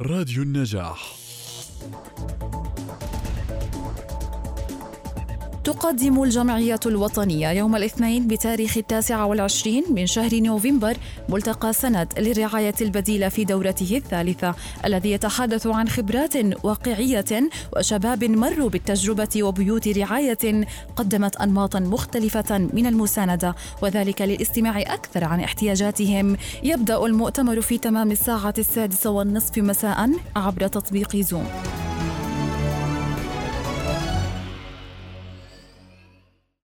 راديو النجاح. تقدم الجمعية الوطنية يوم الاثنين بتاريخ التاسع والعشرين من شهر نوفمبر ملتقى سند للرعاية البديلة في دورته الثالثة الذي يتحدث عن خبرات واقعية وشباب مروا بالتجربة وبيوت رعاية قدمت أنماطا مختلفة من المساندة وذلك للاستماع أكثر عن احتياجاتهم. يبدأ المؤتمر في تمام الساعة السادسة والنصف مساء عبر تطبيق زوم